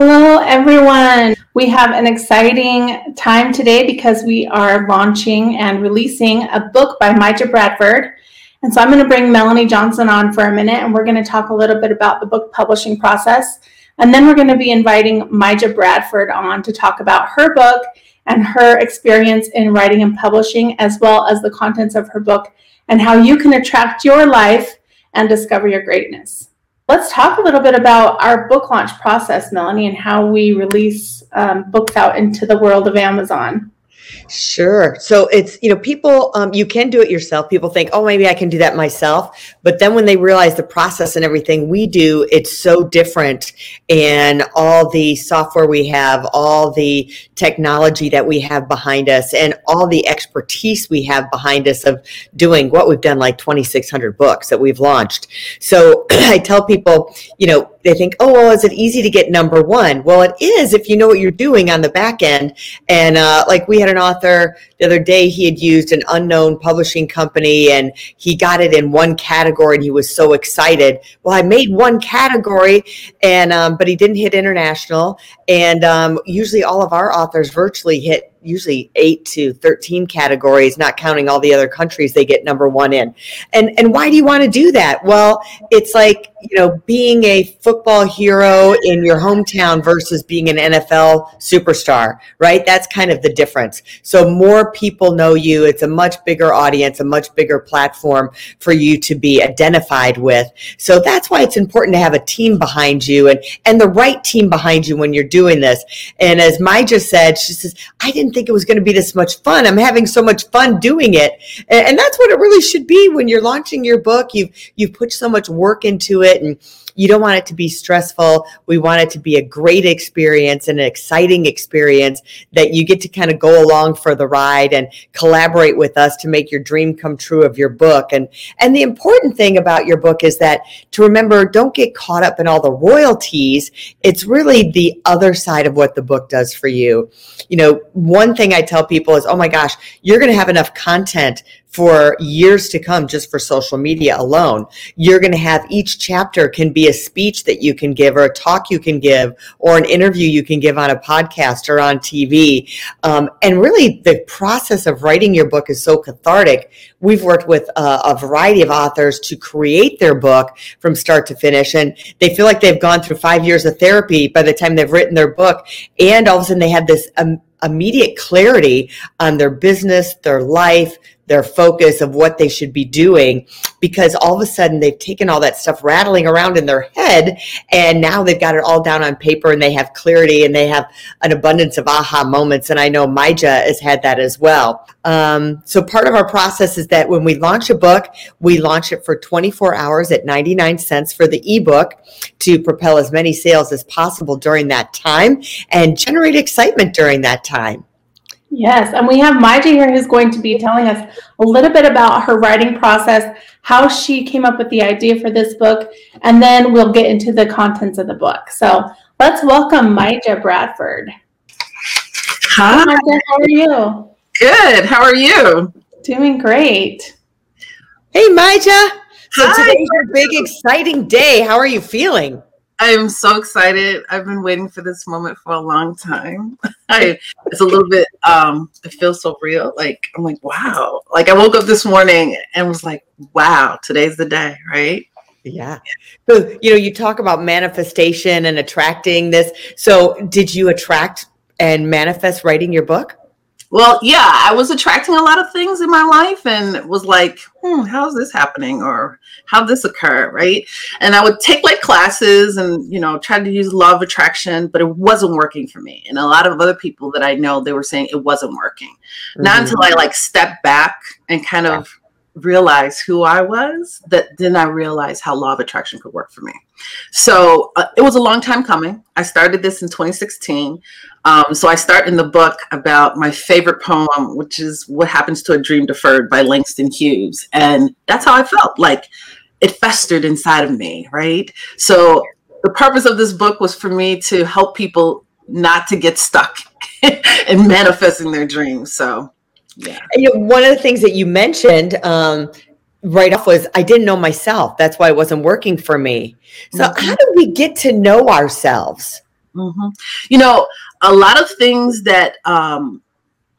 Hello, everyone. We have an exciting time today because we are launching and releasing a book by Mija Bradford. And so I'm going to bring Melanie Johnson on for a minute and we're going to talk a little bit about the book publishing process. And then we're going to be inviting Mija Bradford on to talk about her book and her experience in writing and publishing, as well as the contents of her book and how you can attract your life and discover your greatness. Let's talk a little bit about our book launch process, Melanie, and how we release um, books out into the world of Amazon. Sure. So it's, you know, people, um, you can do it yourself. People think, oh, maybe I can do that myself. But then when they realize the process and everything we do, it's so different. And all the software we have, all the technology that we have behind us, and all the expertise we have behind us of doing what we've done like 2,600 books that we've launched. So I tell people, you know, they think, oh, well, is it easy to get number one? Well, it is if you know what you're doing on the back end. And uh, like we had an author the other day, he had used an unknown publishing company and he got it in one category and he was so excited. Well, I made one category, and um, but he didn't hit international. And um, usually, all of our authors virtually hit usually eight to 13 categories, not counting all the other countries they get number one in. And, and why do you want to do that? Well, it's like, you know, being a football hero in your hometown versus being an NFL superstar, right? That's kind of the difference. So more people know you. It's a much bigger audience, a much bigger platform for you to be identified with. So that's why it's important to have a team behind you and, and the right team behind you when you're doing this. And as Mai just said, she says, I didn't think it was going to be this much fun. I'm having so much fun doing it. And, and that's what it really should be when you're launching your book. You've, you've put so much work into it and you don't want it to be stressful. We want it to be a great experience and an exciting experience that you get to kind of go along for the ride and collaborate with us to make your dream come true of your book. And and the important thing about your book is that to remember don't get caught up in all the royalties. It's really the other side of what the book does for you. You know, one thing I tell people is, "Oh my gosh, you're going to have enough content for years to come just for social media alone. You're going to have each chapter can be a speech that you can give or a talk you can give or an interview you can give on a podcast or on TV. Um, and really the process of writing your book is so cathartic. We've worked with a, a variety of authors to create their book from start to finish. And they feel like they've gone through five years of therapy by the time they've written their book. And all of a sudden they have this um, immediate clarity on their business, their life, their focus of what they should be doing because all of a sudden they've taken all that stuff rattling around in their head and now they've got it all down on paper and they have clarity and they have an abundance of aha moments. And i know Mija has had that as well. Um, so part of our process is that when we launch a book we launch it for 24 hours at 99 cents for the ebook to propel as many sales as possible during that time and generate excitement during that time Yes, and we have Mija here who's going to be telling us a little bit about her writing process, how she came up with the idea for this book, and then we'll get into the contents of the book. So let's welcome Mija Bradford. Hi. Hi Mija, how are you? Good. How are you? Doing great. Hey, Mija. So Hi. today's your big exciting day. How are you feeling? I am so excited. I've been waiting for this moment for a long time. I, it's a little bit, um, it feels so real. Like, I'm like, wow. Like, I woke up this morning and was like, wow, today's the day, right? Yeah. So, you know, you talk about manifestation and attracting this. So, did you attract and manifest writing your book? Well, yeah, I was attracting a lot of things in my life and was like, hmm, how's this happening? Or how this occur? Right. And I would take like classes and, you know, try to use law of attraction, but it wasn't working for me. And a lot of other people that I know, they were saying it wasn't working. Mm-hmm. Not until I like stepped back and kind of realize who I was, that then I realized how law of attraction could work for me. So uh, it was a long time coming. I started this in 2016. Um, so I start in the book about my favorite poem, which is What Happens to a Dream Deferred by Langston Hughes. And that's how I felt like it festered inside of me, right? So the purpose of this book was for me to help people not to get stuck in manifesting their dreams. So, yeah. And, you know, one of the things that you mentioned um, right off was I didn't know myself. That's why it wasn't working for me. So, mm-hmm. how do we get to know ourselves? Mm-hmm. You know, a lot of things that um,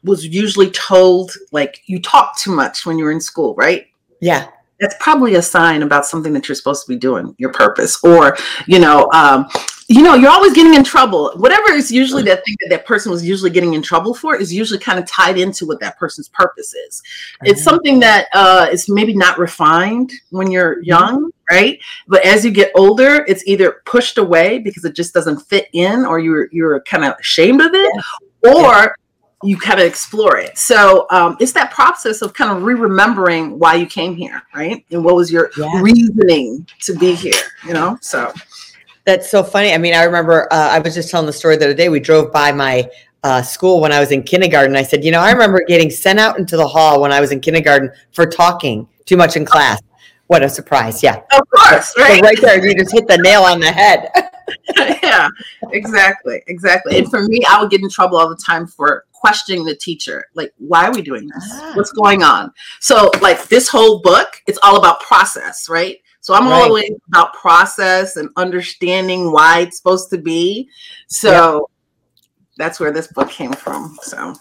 was usually told, like you talk too much when you're in school, right? Yeah that's probably a sign about something that you're supposed to be doing your purpose or you know um, you know you're always getting in trouble whatever is usually that thing that that person was usually getting in trouble for is usually kind of tied into what that person's purpose is it's something that uh, is maybe not refined when you're mm-hmm. young right but as you get older it's either pushed away because it just doesn't fit in or you're you're kind of ashamed of it yeah. or yeah you kind of explore it. So um, it's that process of kind of re-remembering why you came here, right? And what was your yeah. reasoning to be here, you know? So that's so funny. I mean, I remember uh, I was just telling the story the other day. We drove by my uh, school when I was in kindergarten. I said, you know, I remember getting sent out into the hall when I was in kindergarten for talking too much in class. What a surprise! Yeah, of course, right, so right there, you just hit the nail on the head. yeah, exactly, exactly. And for me, I would get in trouble all the time for questioning the teacher like why are we doing this ah. what's going on so like this whole book it's all about process right so i'm right. always about process and understanding why it's supposed to be so that's where this book came from so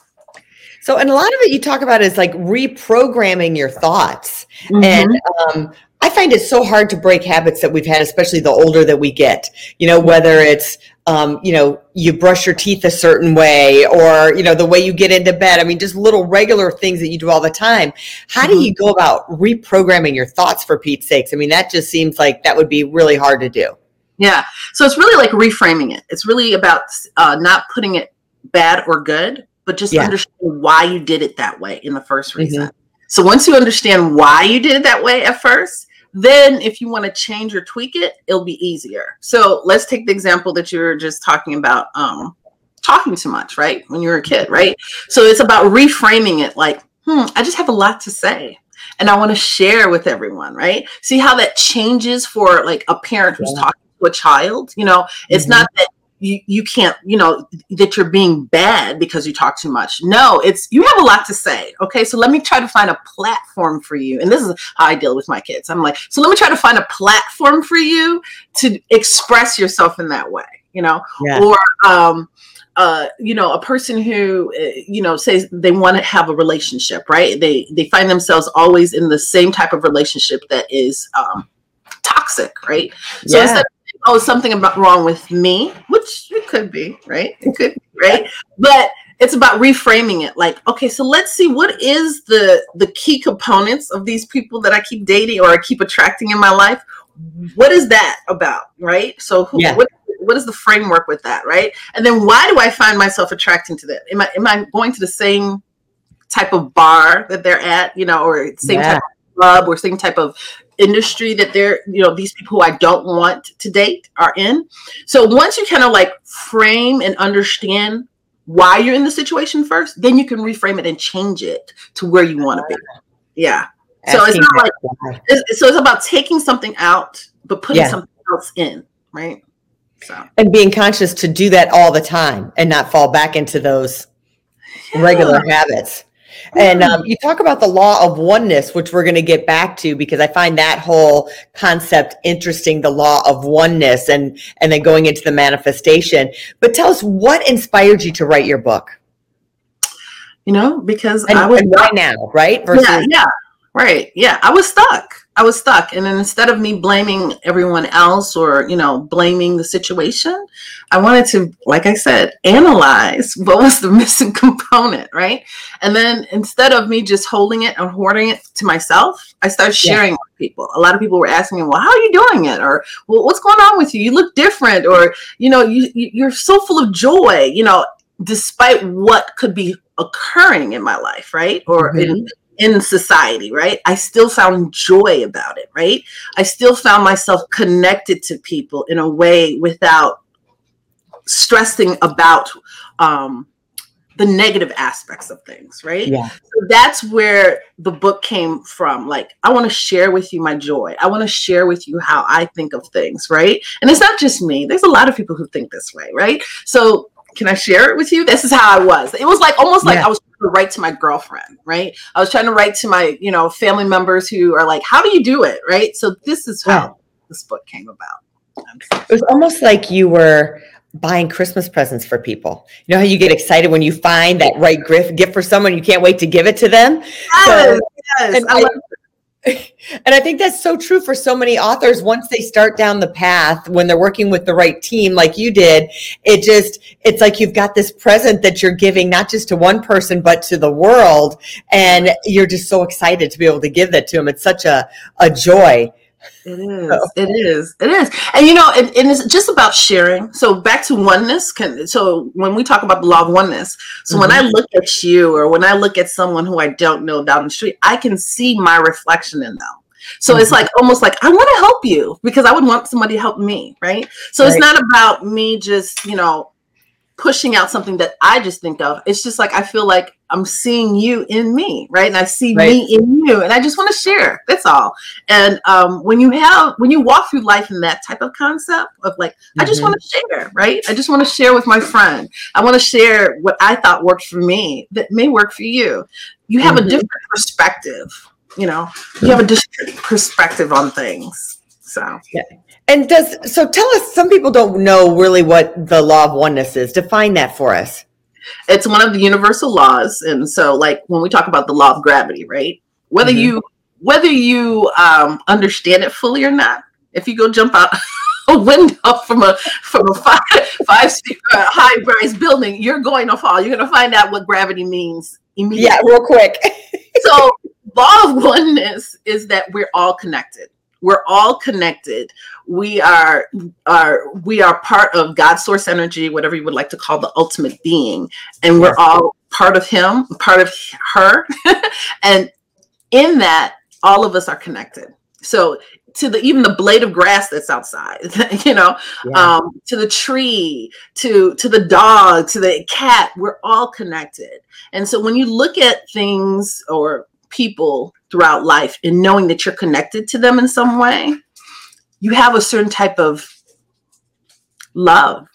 so, and a lot of it you talk about is like reprogramming your thoughts. Mm-hmm. And um, I find it so hard to break habits that we've had, especially the older that we get. You know, whether it's um, you know, you brush your teeth a certain way, or you know, the way you get into bed. I mean, just little regular things that you do all the time. How mm-hmm. do you go about reprogramming your thoughts for Pete's sakes? I mean, that just seems like that would be really hard to do. Yeah. So it's really like reframing it. It's really about uh, not putting it bad or good, but just yeah. understand why you did it that way in the first reason. Mm-hmm. So once you understand why you did it that way at first, then if you want to change or tweak it, it'll be easier. So let's take the example that you were just talking about um, talking too much, right? When you were a kid, right? So it's about reframing it like, hmm, I just have a lot to say and I want to share with everyone, right? See how that changes for like a parent who's yeah. talking to a child. You know, it's mm-hmm. not that you, you can't you know that you're being bad because you talk too much no it's you have a lot to say okay so let me try to find a platform for you and this is how i deal with my kids i'm like so let me try to find a platform for you to express yourself in that way you know yeah. or um uh, you know, a person who, uh, you know, says they want to have a relationship, right? They they find themselves always in the same type of relationship that is um, toxic, right? So yeah. instead oh, something about wrong with me, which it could be, right? It could be, right? But it's about reframing it like okay so let's see what is the the key components of these people that i keep dating or i keep attracting in my life what is that about right so who, yeah. what, what is the framework with that right and then why do i find myself attracting to that am i am i going to the same type of bar that they're at you know or same yeah. type of club or same type of industry that they're, you know, these people who I don't want to date are in. So once you kind of like frame and understand why you're in the situation first, then you can reframe it and change it to where you want to be. Yeah. So it's not like it's, so it's about taking something out but putting yeah. something else in, right? So and being conscious to do that all the time and not fall back into those yeah. regular habits. And um, you talk about the law of oneness, which we're going to get back to because I find that whole concept interesting, the law of oneness and, and then going into the manifestation. But tell us what inspired you to write your book? You know, because and, I was and why now, right? Versus- yeah, yeah, right. Yeah, I was stuck. I was stuck. And then instead of me blaming everyone else or, you know, blaming the situation, I wanted to, like I said, analyze what was the missing component, right? And then instead of me just holding it and hoarding it to myself, I started sharing yeah. with people. A lot of people were asking me, well, how are you doing it? Or, well, what's going on with you? You look different. Or, you know, you, you're so full of joy, you know, despite what could be occurring in my life, right? Or mm-hmm. in in society, right? I still found joy about it, right? I still found myself connected to people in a way without stressing about um, the negative aspects of things, right? Yeah. So that's where the book came from. Like, I want to share with you my joy. I want to share with you how I think of things, right? And it's not just me. There's a lot of people who think this way, right? So can I share it with you? This is how I was. It was like almost like Yeah. I was to write to my girlfriend, right? I was trying to write to my, you know, family members who are like, how do you do it? Right. So this is how Yeah. this book came about. It was almost like you were buying Christmas presents for people. You know how you get excited when you find that right gift gift for someone, you can't wait to give it to them. Yes, yes. and I I- And I think that's so true for so many authors. Once they start down the path, when they're working with the right team, like you did, it just, it's like you've got this present that you're giving not just to one person, but to the world. And you're just so excited to be able to give that to them. It's such a, a joy. It is. It is. It is. And you know, and, and it's just about sharing. So back to oneness. Can so when we talk about the law of oneness, so when I look at you or when I look at someone who I don't know down the street, I can see my reflection in them. So it's Mhm. like almost like I want to help you because I would want somebody to help me, right? So it's not about me just, you know, pushing out something that I just think of. It's just like I feel like I'm seeing you in me, right? And I see Right. me in you, and I just want to share. That's all. And um, when you have when you walk through life in that type of concept of like, I just Mhm. want to share, right? I just want to share with my friend. I want to share what I thought worked for me that may work for you. You have Mhm. a different perspective. You know, you have a different perspective on things. So And does, so tell us, some people don't know really what the law of oneness is. Define that for us. it's one of the universal laws and so like when we talk about the law of gravity right whether Mhm. you whether you um, understand it fully or not if you go jump out a window from a from a five five uh, high rise building you're going to fall you're going to find out what gravity means immediately Yeah, real quick. so law of oneness is that we're all connected we're all connected we are are we are part of god's source energy whatever you would like to call the ultimate being and we're all part of him part of her and in that all of us are connected so to the even the blade of grass that's outside you know Yeah. um, to the tree, to to the dog, to the cat. We're all connected. And so when you look at things or people throughout life and knowing that you're connected to them in some way, you have a certain type of love.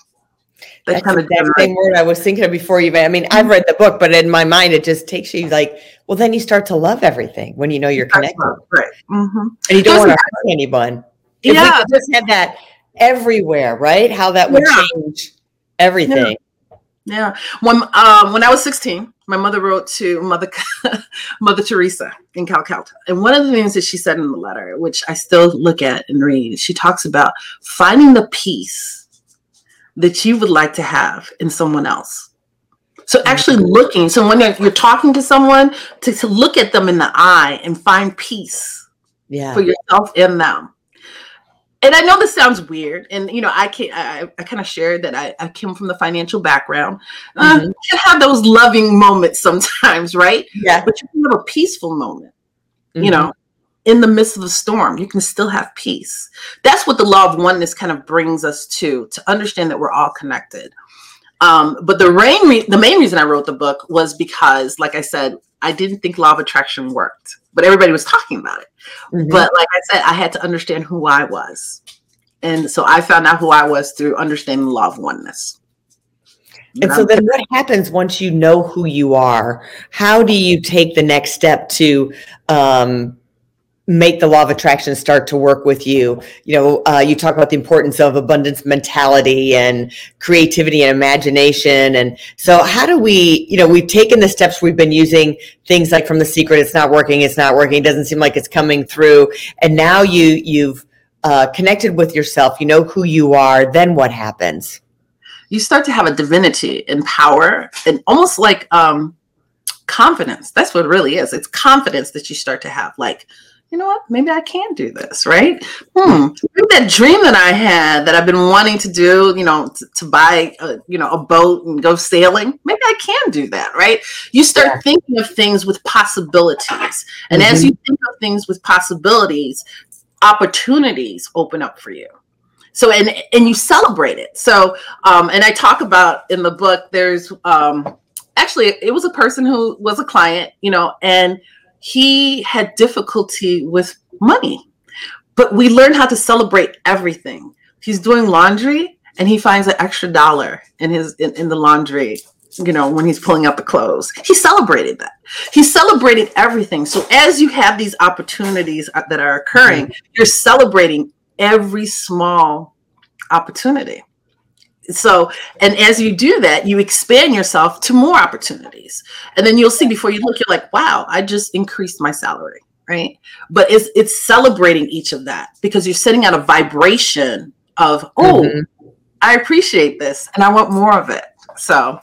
That That's kind of exact same word I was thinking of before you. I mean, Mm-hmm. I've read the book, but in my mind, it just takes you like, well, then you start to love everything when you know you're connected Right. hmm and you don't want to hurt anyone. If we Yeah. could just had that everywhere, right? How that would Yeah. change everything. Yeah. When um when I was 16, my mother wrote to Mother Mother Teresa in Calcutta. And one of the things that she said in the letter, which I still look at and read, she talks about finding the peace that you would like to have in someone else. So actually mm-hmm. looking, so when you're, you're talking to someone, to, to look at them in the eye and find peace Yeah. for yourself and them. And I know this sounds weird, and you know, I can I, I kind of shared that I, I came from the financial background. Uh, Mhm. you can have those loving moments sometimes, right? Yeah. But you can have a peaceful moment, Mhm. you know, in the midst of the storm. You can still have peace. That's what the law of oneness kind of brings us to, to understand that we're all connected. Um, but the rain, re- the main reason I wrote the book was because, like I said, I didn't think law of attraction worked, but everybody was talking about it. Mhm. But like I said, I had to understand who I was. And so I found out who I was through understanding the law of oneness. And so then what happens once you know who you are? How do you take the next step to um, make the law of attraction start to work with you? You know, uh, you talk about the importance of abundance mentality and creativity and imagination. And so how do we, you know, we've taken the steps we've been using things like from the secret, it's not working, it's not working, it doesn't seem like it's coming through. And now you, you've uh, connected with yourself, you know who you are, then what happens? you start to have a divinity and power and almost like um confidence. That's what really is. It's confidence that you start to have. Like, you know what? Maybe I can do this, right? Hmm. Maybe that dream that I had that I've been wanting to do, you know, to, to buy, a, you know, a boat and go sailing. Maybe I can do that, right? You start yeah. thinking of things with possibilities, and mm-hmm. as you think of things with possibilities, opportunities open up for you. So and and you celebrate it. So um, and I talk about in the book. There's um, actually it was a person who was a client, you know, and he had difficulty with money. But we learned how to celebrate everything. He's doing laundry and he finds an extra dollar in his in, in the laundry you know, when he's pulling out the clothes. He celebrated that. He celebrated everything. So as you have these opportunities uh, that are occurring, mm-hmm. you're celebrating every small opportunity so and as you do that you expand yourself to more opportunities. And then you'll see before you look you're like wow i just increased my salary right? But it's it's celebrating each of that because you're sending out a vibration of oh mm-hmm. i appreciate this and i want more of it. So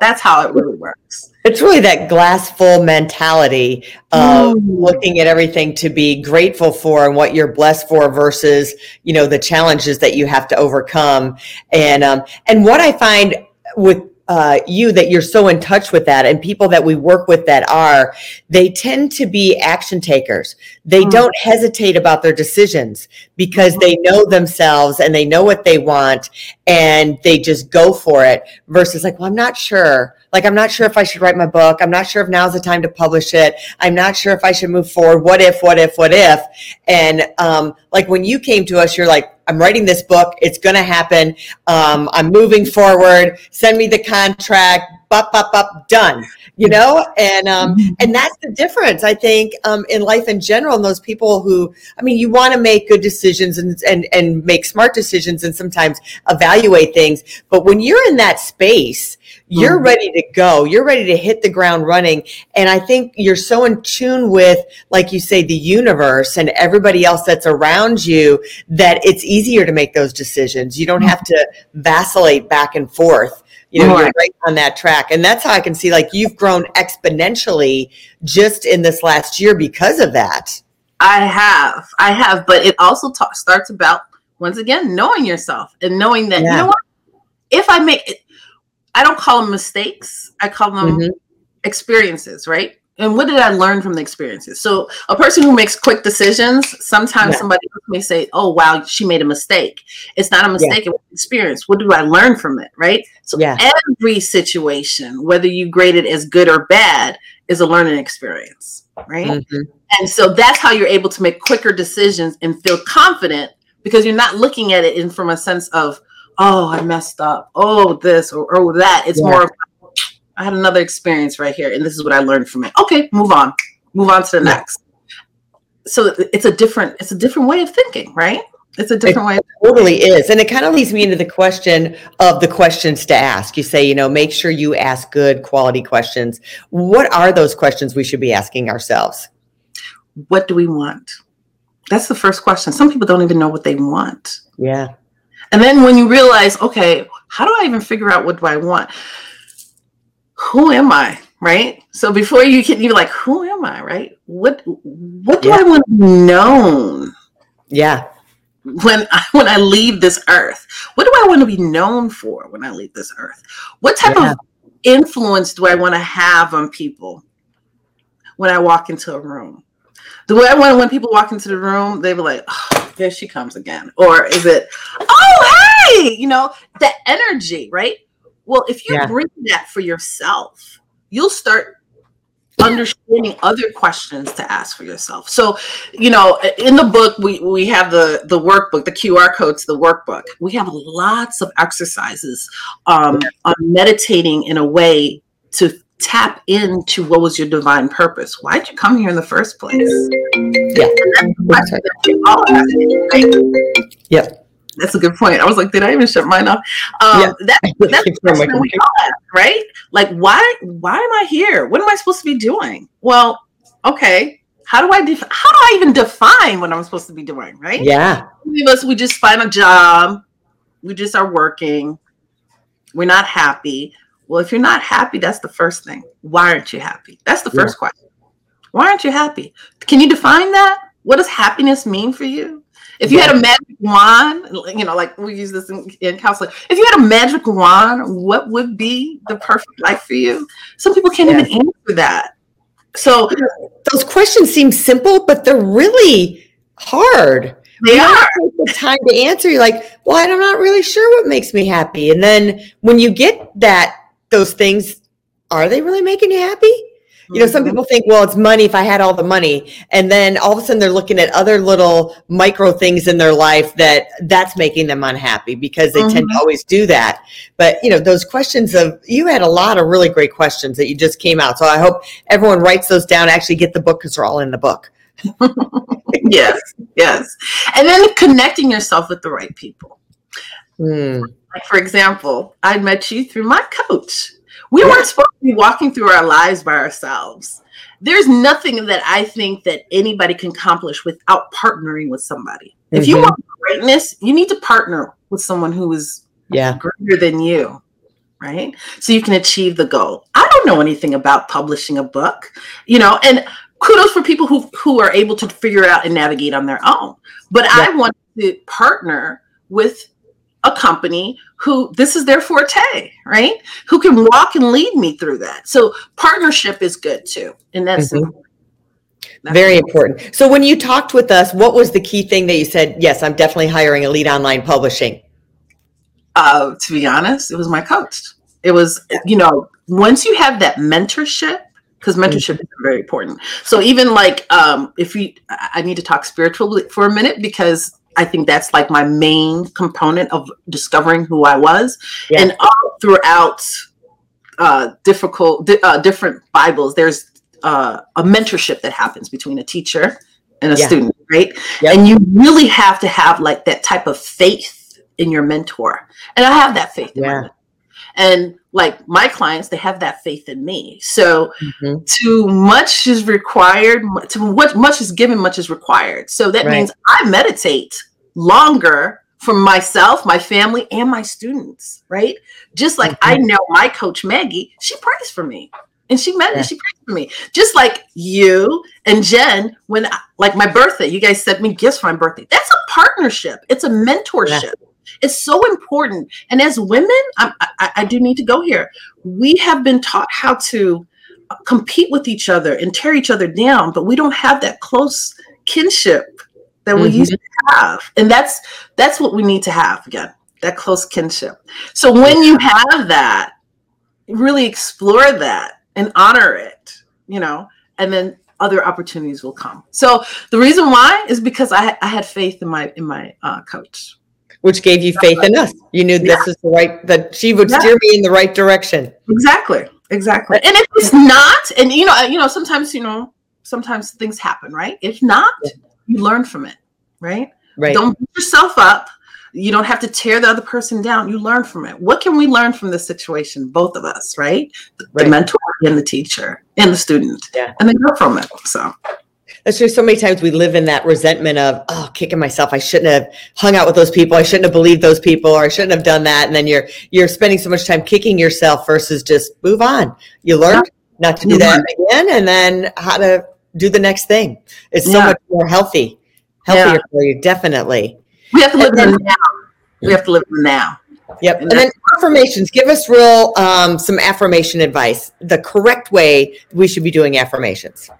that's how it really works it's really that glass full mentality of mm. looking at everything to be grateful for and what you're blessed for versus you know the challenges that you have to overcome and um and what i find with uh, you that you're so in touch with that and people that we work with that are they tend to be action takers they mm. don't hesitate about their decisions because mm-hmm. they know themselves and they know what they want and they just go for it versus like well i'm not sure like i'm not sure if i should write my book i'm not sure if now's the time to publish it i'm not sure if i should move forward what if what if what if and um, like when you came to us you're like I'm writing this book. It's going to happen. Um, I'm moving forward. Send me the contract. Bup, bup, bup, done. You know, and um, mm-hmm. and that's the difference. I think um, in life in general. And those people who, I mean, you want to make good decisions and and and make smart decisions, and sometimes evaluate things. But when you're in that space, you're mm-hmm. ready to go. You're ready to hit the ground running. And I think you're so in tune with, like you say, the universe and everybody else that's around you that it's easier to make those decisions. You don't have to vacillate back and forth. You know, right. you're right on that track. And that's how I can see like you've grown exponentially just in this last year because of that. I have. I have. But it also ta- starts about, once again, knowing yourself and knowing that, yeah. you know what? If I make it, I don't call them mistakes. I call them mm-hmm. experiences, right? And what did I learn from the experiences? So a person who makes quick decisions, sometimes yeah. somebody may say, "Oh, wow, she made a mistake." It's not a mistake; yeah. it was experience. What do I learn from it, right? So yeah. every situation, whether you grade it as good or bad, is a learning experience, right? Mm-hmm. And so that's how you're able to make quicker decisions and feel confident because you're not looking at it in from a sense of oh, I messed up, oh, this or oh, that. It's yeah. more, I had another experience right here, and this is what I learned from it. Okay, move on, move on to the yeah. next. So it's a different, it's a different way of thinking, right? It's a different it way. totally is. And it kind of leads me into the question of the questions to ask. You say, you know, make sure you ask good quality questions. What are those questions we should be asking ourselves? What do we want? That's the first question. Some people don't even know what they want. Yeah. And then when you realize, okay, how do I even figure out what do I want? Who am I? Right. So before you can, you're like, who am I? Right. What What do yeah. I want to be known? Yeah. When I, when I leave this earth, what do I want to be known for when I leave this earth? What type yeah. of influence do I want to have on people when I walk into a room? Do I want when people walk into the room, they be like, oh, there she comes again? Or is it, you know, the energy, right? Well, if you yeah. bring that for yourself, you'll start understanding other questions to ask for yourself. So, you know, in the book we we have the the workbook, the QR codes, the workbook. We have lots of exercises um, on meditating in a way to tap into what was your divine purpose. Why'd you come here in the first place? Yeah. Yep. That's a good point. I was like, did I even shut mine off? Um, yeah. that, that's the question we ask, right? Like, why? Why am I here? What am I supposed to be doing? Well, okay. How do I def- How do I even define what I'm supposed to be doing? Right? Yeah. Many of us, we just find a job. We just are working. We're not happy. Well, if you're not happy, that's the first thing. Why aren't you happy? That's the first yeah. question. Why aren't you happy? Can you define that? What does happiness mean for you? If you had a magic wand, you know, like we use this in, in, counseling, if you had a magic wand, what would be the perfect life for you? Some people can't yeah. even answer that. So those questions seem simple, but they're really hard. They are. Take the time to answer. You're like, well, I'm not really sure what makes me happy. And then when you get that, those things, are they really making you happy? You know, some mm-hmm. people think, well, it's money if I had all the money. And then all of a sudden they're looking at other little micro things in their life that that's making them unhappy because they mm-hmm. tend to mm-hmm. always do that. But, you know, those questions of, you had a lot of really great questions that you just came out. So I hope everyone writes those down, actually get the book because they're all in the book. yes, yes. And then connecting yourself with the right people. Mm. Like, for example, I met you through my coach we weren't supposed to be walking through our lives by ourselves. There's nothing that I think that anybody can accomplish without partnering with somebody. Mm-hmm. If you mm-hmm. want greatness, you need to partner with someone who is yeah. greater than you, right? So you can achieve the goal. I don't know anything about publishing a book, you know, and kudos for people who who are able to figure out and navigate on their own. But yeah. I want to partner with a company who this is their forte, right? Who can walk and lead me through that. So partnership is good too. And that's, mm-hmm. that's very important. So when you talked with us, what was the key thing that you said, yes, I'm definitely hiring Elite Online Publishing? Uh, to be honest, it was my coach. It was, you know, once you have that mentorship, because mentorship is very important. So even like um, if you, I need to talk spiritually for a minute because I think that's like my main component of discovering who I was. Yeah. And all throughout uh, difficult, uh, different Bibles, there's uh, a mentorship that happens between a teacher and a yeah. student, right? Yep. And you really have to have like that type of faith in your mentor. And I have that faith yeah. And like my clients, they have that faith in me. So mm-hmm. too much is required. To what much is given, much is required. So that right. means I meditate longer for myself, my family, and my students, right? Just like mm-hmm. I know my coach Maggie, she prays for me. And she met yeah. she prays for me. Just like you and Jen, when I, like my birthday, you guys sent me gifts for my birthday. That's a partnership. It's a mentorship. Yeah. It's so important. And as women, I, I, I do need to go here. We have been taught how to compete with each other and tear each other down, but we don't have that close kinship that we mm-hmm. used to have. And that's that's what we need to have again, that close kinship. So when you have that, really explore that and honor it, you know, and then other opportunities will come. So the reason why is because I, I had faith in my in my uh, coach, which gave you faith in us. You knew this yeah. is the right that she would yeah. steer me in the right direction. Exactly, exactly. And if it's not, and you know, uh, you know, sometimes you know, sometimes things happen, right? If not, yeah you learn from it, right? Right. Don't beat yourself up. You don't have to tear the other person down. You learn from it. What can we learn from this situation? Both of us, right? The, right. the mentor and the teacher and the student. Yeah. And then grow from it. So that's just so many times we live in that resentment of oh kicking myself i shouldn't have hung out with those people i shouldn't have believed those people or i shouldn't have done that and then you're you're spending so much time kicking yourself versus just move on you learned not to do that again and then how to do the next thing. It's so yeah. much more healthy, healthier yeah. for you. Definitely. We have to live in now. We have to live in now. Yep. And, and then affirmations. Give us real um, some affirmation advice. The correct way we should be doing affirmations.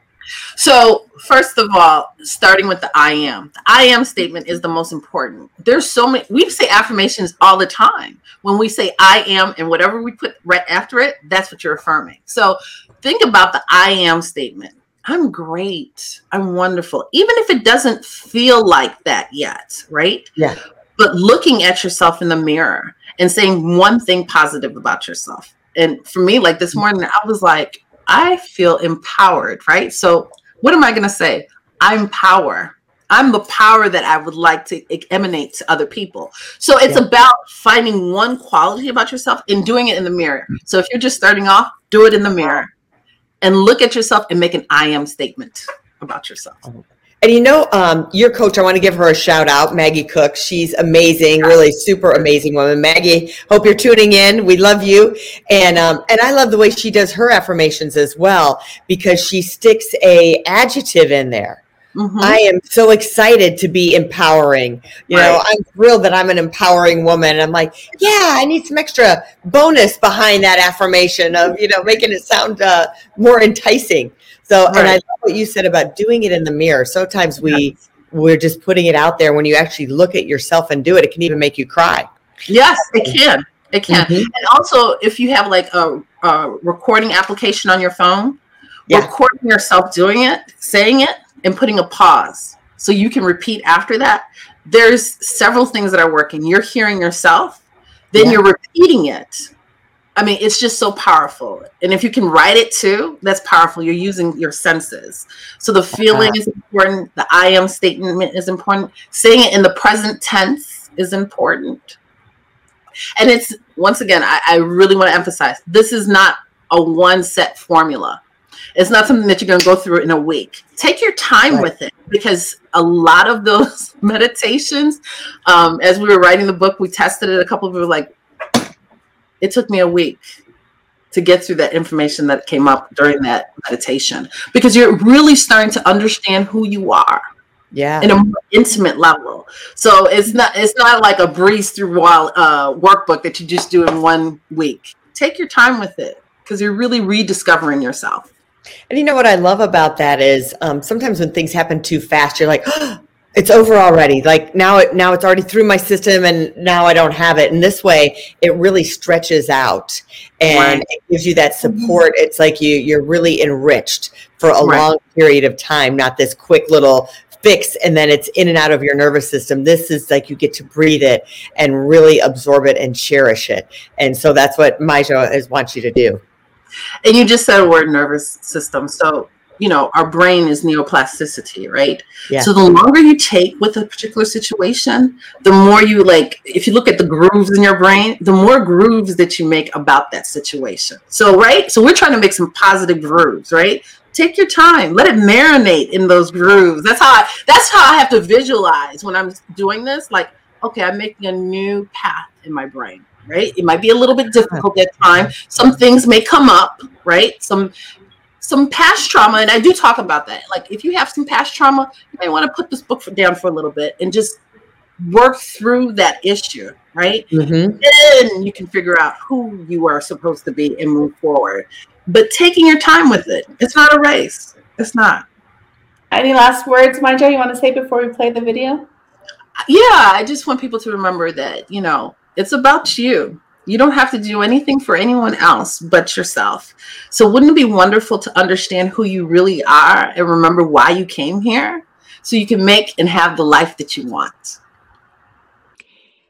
So, first of all, starting with the I am. The I am statement is the most important. There's so many, we say affirmations all the time. When we say I am and whatever we put right after it, that's what you're affirming. So, think about the I am statement. I'm great. I'm wonderful. Even if it doesn't feel like that yet, right? Yeah. But looking at yourself in the mirror and saying one thing positive about yourself. And for me, like this morning, I was like, I feel empowered, right? So, what am I going to say? I'm power. I'm the power that I would like to emanate to other people. So it's yeah. about finding one quality about yourself and doing it in the mirror. So if you're just starting off, do it in the mirror and look at yourself and make an I am statement about yourself. Oh, And you know, um, your coach, I want to give her a shout out, Maggie Cook. She's amazing, really super amazing woman. Maggie, hope you're tuning in. We love you, and um, and I love the way she does her affirmations as well because she sticks a adjective in there. Mm-hmm. I am so excited to be empowering. You right. know, I'm thrilled that I'm an empowering woman. I'm like, yeah, I need some extra bonus behind that affirmation of, you know, making it sound uh, more enticing. So, right. and I love what you said about doing it in the mirror. Sometimes we, yes. we're just putting it out there. When you actually look at yourself and do it, it can even make you cry. Yes, it can. It can. Mm-hmm. And also, if you have like a, a recording application on your phone, yeah. recording yourself doing it, saying it, and putting a pause so you can repeat after that. There's several things that are working. You're hearing yourself, then yeah. you're repeating it. I mean, it's just so powerful. And if you can write it too, that's powerful. You're using your senses. So the feeling uh-huh. is important. The I am statement is important. Saying it in the present tense is important. And it's once again, I, I really want to emphasize this is not a one set formula. It's not something that you're going to go through in a week. Take your time right. with it because a lot of those meditations, um, as we were writing the book, we tested it. A couple of people were like, it took me a week to get through that information that came up during that meditation because you're really starting to understand who you are yeah in a more intimate level so it's not it's not like a breeze through while uh, workbook that you just do in one week take your time with it because you're really rediscovering yourself and you know what I love about that is um, sometimes when things happen too fast, you're like, oh, it's over already. Like now, it now it's already through my system, and now I don't have it. And this way, it really stretches out, and right. it gives you that mm-hmm. support. It's like you you're really enriched for a right. long period of time, not this quick little fix and then it's in and out of your nervous system. This is like you get to breathe it and really absorb it and cherish it. And so that's what Maija is wants you to do. And you just said a word nervous system. So, you know, our brain is neuroplasticity, right? Yeah. So the longer you take with a particular situation, the more you like, if you look at the grooves in your brain, the more grooves that you make about that situation. So, right? So we're trying to make some positive grooves, right? Take your time. Let it marinate in those grooves. That's how I that's how I have to visualize when I'm doing this. Like, okay, I'm making a new path in my brain right? It might be a little bit difficult at time. Some things may come up, right? Some some past trauma, and I do talk about that. Like if you have some past trauma, you may want to put this book down for a little bit and just work through that issue, right? Mm-hmm. Then you can figure out who you are supposed to be and move forward. But taking your time with it, it's not a race. It's not. Any last words, Maija, you want to say before we play the video? Yeah, I just want people to remember that, you know, it's about you. You don't have to do anything for anyone else but yourself. So, wouldn't it be wonderful to understand who you really are and remember why you came here so you can make and have the life that you want?